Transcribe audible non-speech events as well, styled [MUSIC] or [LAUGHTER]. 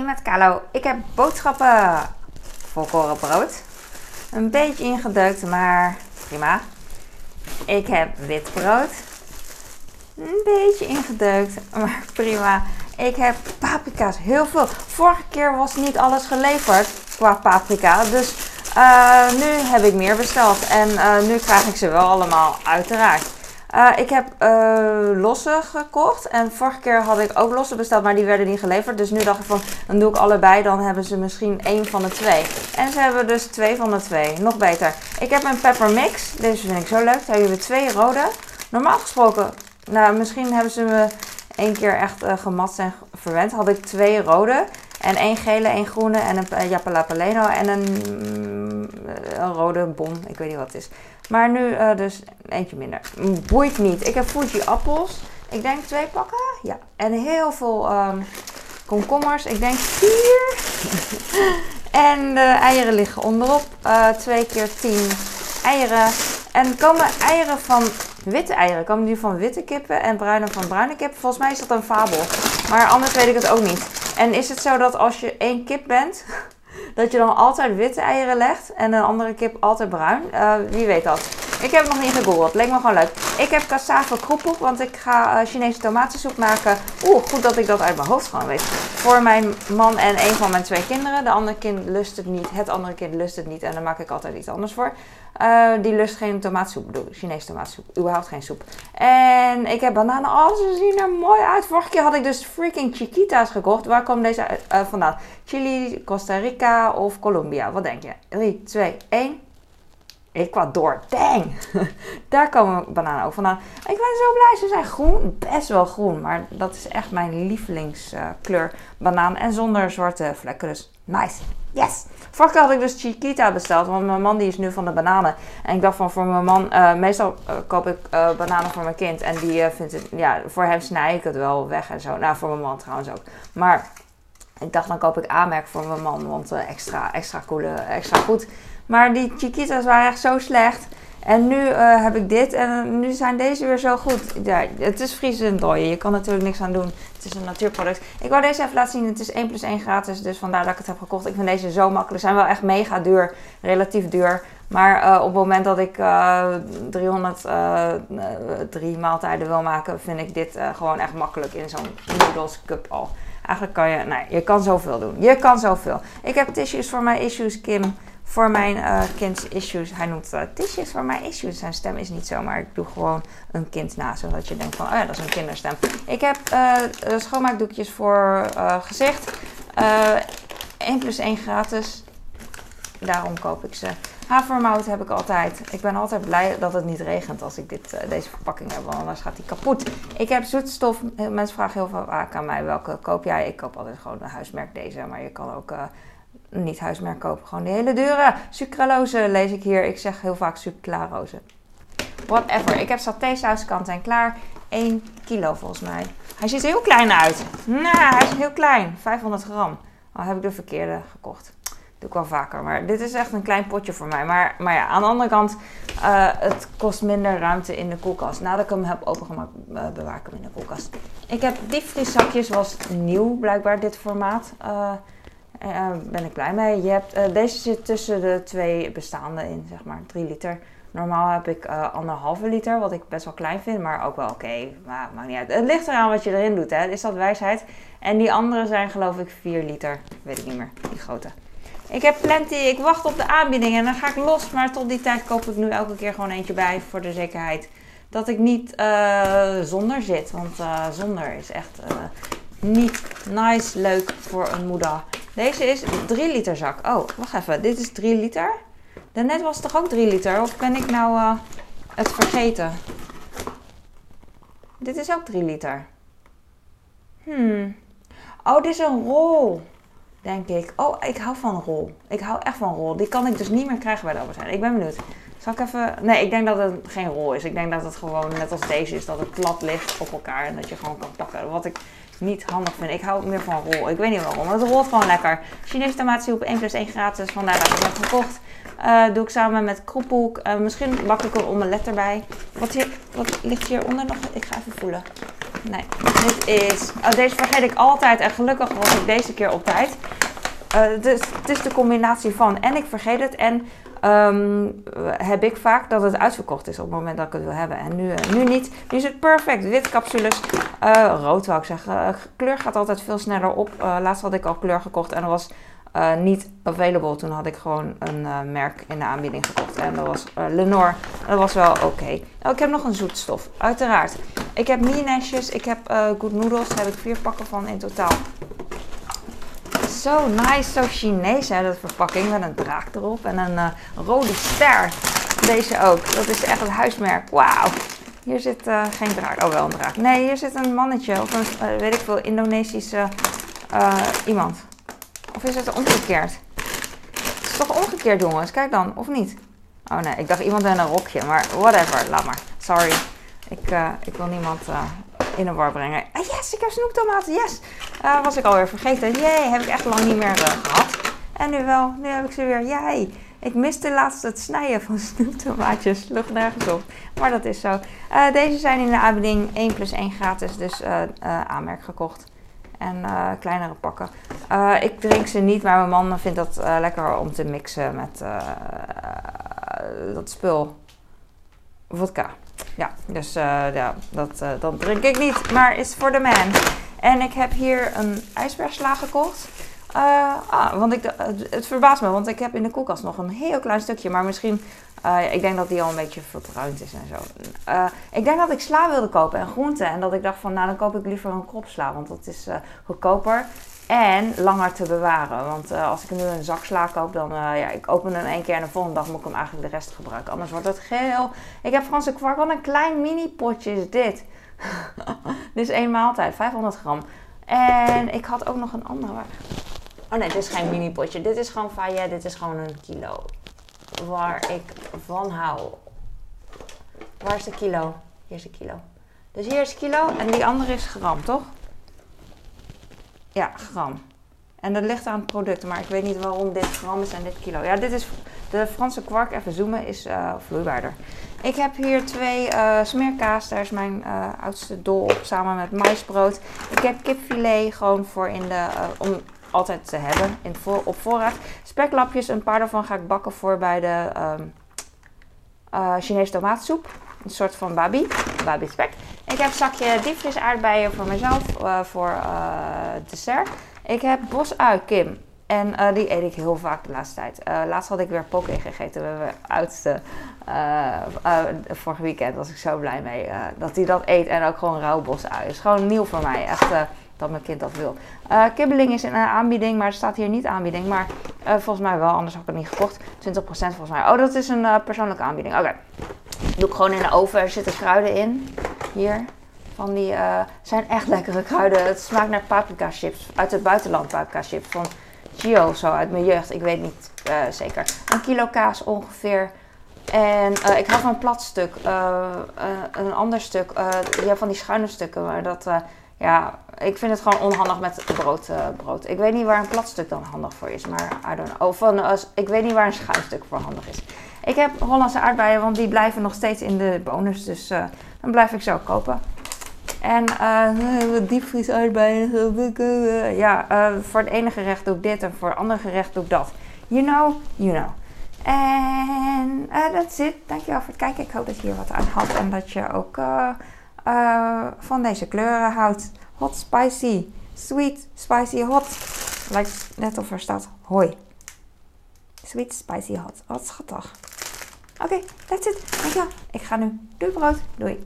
Met Kalo, ik heb boodschappen. Volkoren brood. Een beetje ingedeukt, maar prima. Ik heb wit brood. Een beetje ingedeukt, [LAUGHS] maar prima. Ik heb paprika's, heel veel. Vorige keer was niet alles geleverd qua paprika. Dus uh, nu heb ik meer besteld. En uh, nu krijg ik ze wel allemaal, uiteraard. Uh, ik heb losse gekocht. En vorige keer had ik ook losse besteld, maar die werden niet geleverd. Dus nu dacht ik van, dan doe ik allebei. Dan hebben ze misschien één van de twee. En ze hebben dus twee van de twee. Nog beter. Ik heb een pepper mix. Deze vind ik zo leuk. Daar hebben we twee rode. Normaal gesproken, nou misschien hebben ze me één keer echt uh, gemat en verwend. Had ik twee rode. En één gele, één groene en een Japalapaleno en een, mm, een, rode bon. Ik weet niet wat het is. Maar nu uh, dus eentje minder. Boeit niet. Ik heb Fuji appels. Ik denk twee pakken. Ja. En heel veel um, komkommers. Ik denk vier. [LAUGHS] en de eieren liggen onderop. Uh, twee keer tien eieren. En komen eieren van witte eieren. Komen die van witte kippen en bruine van bruine kippen? Volgens mij is dat een fabel. Maar anders weet ik het ook niet. En is het zo dat als je één kip bent, [LAUGHS] dat je dan altijd witte eieren legt en een andere kip altijd bruin? Uh, wie weet dat? Ik heb nog niet gegoogeld. Leek me gewoon leuk. Ik heb cassave kroephoek, want ik ga uh, Chinese tomatensoep maken. Oeh, goed dat ik dat uit mijn hoofd gewoon weet. Voor mijn man en een van mijn twee kinderen. De andere kind lust het niet. Het andere kind lust het niet. En daar maak ik altijd iets anders voor. Uh, die lust geen tomaatsoep, bedoel. Chinese tomaatsoep. Überhaupt geen soep. En ik heb bananen. Oh, ze zien er mooi uit. Vorige keer had ik dus freaking chiquitas gekocht. Waar komt deze uh, vandaan? Chili, Costa Rica of Colombia? Wat denk je? 3, 2, 1. Ecuador. Dang! [LAUGHS] Daar komen bananen ook vandaan. Ik ben zo blij. Ze zijn groen. Best wel groen. Maar dat is echt mijn lievelingskleur. Banaan. En zonder zwarte vlekken. Dus nice. Yes! Vorige had ik dus Chiquita besteld, want mijn man die is nu van de bananen. En ik dacht van voor mijn man, uh, meestal uh, koop ik uh, bananen voor mijn kind. En die vindt het, ja, voor hem snij ik het wel weg en zo. Nou, voor mijn man trouwens ook. Maar ik dacht dan koop ik aanmerk voor mijn man, want extra, extra, coole, extra goed. Maar die Chiquitas waren echt zo slecht. En nu uh, heb ik dit en nu zijn deze weer zo goed. Ja, het is vriezend dooien. Je kan natuurlijk niks aan doen. Het is een natuurproduct. Ik wou deze even laten zien. Het is 1 plus 1 gratis. Dus vandaar dat ik het heb gekocht. Ik vind deze zo makkelijk. Ze zijn wel echt mega duur. Relatief duur. Maar op het moment dat ik uh, 303 maaltijden wil maken, vind ik dit gewoon echt makkelijk in zo'n noodles cup al. Eigenlijk kan je, nee, je kan zoveel doen. Je kan zoveel. Ik heb tissues voor mijn issues, Kim voor mijn uh, kind's issues. Hij noemt het uh, tissues voor mijn issues. Zijn stem is niet zo, maar ik doe gewoon een kind na. Zodat je denkt van, oh ja, dat is een kinderstem. Ik heb uh, schoonmaakdoekjes voor gezicht. 1 plus 1 gratis. Daarom koop ik ze. Havermout heb ik altijd. Ik ben altijd blij dat het niet regent als ik dit, deze verpakking heb, want anders gaat die kapot. Ik heb zoetstof. Mensen vragen heel vaak aan mij welke koop jij. Ik koop altijd gewoon een huismerk deze, maar je kan ook niet huismerk kopen. Gewoon de hele dure sucralose lees ik hier. Ik zeg heel vaak sucralose. Whatever. Ik heb satésaus kant en klaar. 1 kilo volgens mij. Hij ziet er heel klein uit. Nou, hij is heel klein. 500 gram. Oh, heb ik de verkeerde gekocht. Doe ik wel vaker. Maar dit is echt een klein potje voor mij. Maar, maar ja, aan de andere kant, uh, het kost minder ruimte in de koelkast. Nadat ik hem heb opengemaakt, uh, bewaar ik hem in de koelkast. Ik heb diepvrieszakjes, was nieuw blijkbaar dit formaat. Uh, ben ik blij mee. Je hebt, deze zit tussen de twee bestaande in, zeg maar, 3 liter. Normaal heb ik anderhalve liter, wat ik best wel klein vind, maar ook wel oké. Okay, maar maakt niet uit. Het ligt eraan wat je erin doet, hè. Is dat wijsheid? En die andere zijn geloof ik 4 liter. Weet ik niet meer, die grote. Ik heb plenty, ik wacht op de aanbieding en dan ga ik los. Maar tot die tijd koop ik nu elke keer gewoon eentje bij voor de zekerheid. Dat ik niet uh, zonder zit, want uh, zonder is echt uh, niet nice, leuk voor een moeder. Deze is 3 liter zak. Oh, wacht even. Dit is 3 liter. Daarnet was het toch ook 3 liter? Of ben ik nou het vergeten? Dit is ook 3 liter. Hmm. Oh, dit is een rol. Denk ik. Oh, ik hou van rol. Ik hou echt van rol. Die kan ik dus niet meer krijgen bij de Albert. Ik ben benieuwd. Zal ik even... Nee, ik denk dat het geen rol is. Ik denk dat het gewoon net als deze is. Dat het plat ligt op elkaar. En dat je gewoon kan pakken. Wat ik niet handig vind. Ik hou meer van rol. Ik weet niet waarom. Het rolt gewoon lekker. Chinese tomaatsoep 1 plus 1 gratis. Vandaar dat ik het gekocht. Uh, doe ik samen met kroephoek. Uh, misschien bak ik een omelet erbij. Wat, hier, wat ligt hieronder nog? Ik ga even voelen. Nee, dit is... Oh, deze vergeet ik altijd en gelukkig was ik deze keer op tijd. Uh, dus het is de combinatie van en ik vergeet het en um, heb ik vaak dat het uitverkocht is op het moment dat ik het wil hebben. En nu, uh, nu niet. Nu is het perfect. Wit capsules. Uh, rood wou ik zeggen. kleur gaat altijd veel sneller op. laatst had ik al kleur gekocht en dat was niet available. Toen had ik gewoon een merk in de aanbieding gekocht. En dat was Lenore. Dat was wel oké. Oh, ik heb nog een zoetstof. Uiteraard. Ik heb mini-nestjes. Ik heb Good Noodles. Daar heb ik vier pakken van in totaal zo nice, zo Chinees hè, dat verpakking met een draak erop en een uh, rode ster. Deze ook, dat is echt het huismerk. Wauw. Hier zit uh, geen draak, oh wel een draak. Nee, hier zit een mannetje of een, uh, weet ik veel, Indonesische iemand. Of is het omgekeerd? Het is toch omgekeerd jongens, kijk dan, of niet? Oh nee, ik dacht iemand in een rokje, maar whatever, laat maar. Sorry, ik, ik wil niemand in een war brengen. Ah, yes, ik heb snoeptomaten, yes! Uh, was ik alweer vergeten. Jee, heb ik echt lang niet meer gehad. En nu wel, nu heb ik ze weer. Jij, ik miste laatst het snijden van [LAUGHS] snoeptomaatjes. Lucht nergens op. Maar dat is zo. Deze zijn in de aanbieding 1 plus 1 gratis, dus aanmerk gekocht. En kleinere pakken. ik drink ze niet, maar mijn man vindt dat lekker om te mixen met dat spul. Vodka. Ja, dus ja, dat, dat drink ik niet, maar is voor de man. En ik heb hier een ijsbergsla gekocht. Ah, want ik, het verbaast me, want ik heb in de koelkast nog een heel klein stukje. Maar misschien, ik denk dat die al een beetje verbruind is en zo. ik denk dat ik sla wilde kopen en groenten. En dat ik dacht van, nou dan koop ik liever een kropsla, want dat is goedkoper. En langer te bewaren. Want als ik nu een zak sla koop, dan ja, ik open hem één keer en de volgende dag moet ik hem eigenlijk de rest gebruiken. Anders wordt het geel. Ik heb Franse kwark. Wat een klein mini potje is dit. [LAUGHS] dit is één maaltijd, 500 gram. En ik had ook nog een andere. Oh nee, dit is geen mini potje. Dit is gewoon faillet. Dit is gewoon een kilo. Waar ik van hou. Waar is de kilo? Hier is de kilo. Dus hier is kilo en die andere is gram, toch? Ja, gram. En dat ligt aan het product, maar ik weet niet waarom dit gram is en dit kilo. Ja, dit is de Franse kwark, even zoomen, is uh, vloeibaarder. Ik heb hier twee uh, smeerkaas, daar is mijn uh, oudste dol op, samen met maisbrood. Ik heb kipfilet, gewoon voor in de, om altijd te hebben, in voor, op voorraad. Speklapjes, een paar daarvan ga ik bakken voor bij de um, Chinese tomaatsoep. Een soort van babi, babi spek. Ik heb een zakje diepvries aardbeien voor mezelf, uh, voor uh, dessert. Ik heb bosui Kim. En die eet ik heel vaak de laatste tijd. laatst had ik weer poke gegeten. We hebben oudste vorige weekend. was ik zo blij mee dat hij dat eet. En ook gewoon rauw bosui. Is gewoon nieuw voor mij. Echt dat mijn kind dat wil. Uh, kibbeling is een aanbieding, maar er staat hier niet aanbieding. Maar uh, volgens mij wel, anders had ik het niet gekocht. 20% volgens mij. Oh, dat is een uh, persoonlijke aanbieding. Oké. Doe ik gewoon in de oven. Er zitten kruiden in. Hier. Van die zijn echt lekkere kruiden. Het smaakt naar paprika chips. Uit het buitenland paprika chips. Van Gio zo, uit mijn jeugd. Ik weet niet zeker. Een kilo kaas ongeveer. En ik had een plat stuk. een ander stuk. ja, van die schuine stukken. Maar dat ja, ik vind het gewoon onhandig met brood, uh, brood. Ik weet niet waar een plat stuk dan handig voor is, maar I don't know. Van, uh, ik weet niet waar een schuin stuk voor handig is. Ik heb Hollandse aardbeien, want die blijven nog steeds in de bonus. Dus uh, dan blijf ik zo kopen. En [LAUGHS] diepvries aardbeien. ja, voor het ene gerecht doe ik dit en voor het andere gerecht doe ik dat. You know, you know. En dat is. Dankjewel voor het kijken. Ik hoop dat je hier wat aan had en dat je ook van deze kleuren houdt. Hot spicy. Sweet spicy hot. Lijkt net of er staat hoi. Sweet spicy hot. Wat schattig. Oké, that's it. Dankjewel. Ik ga nu. Doei brood. Doei.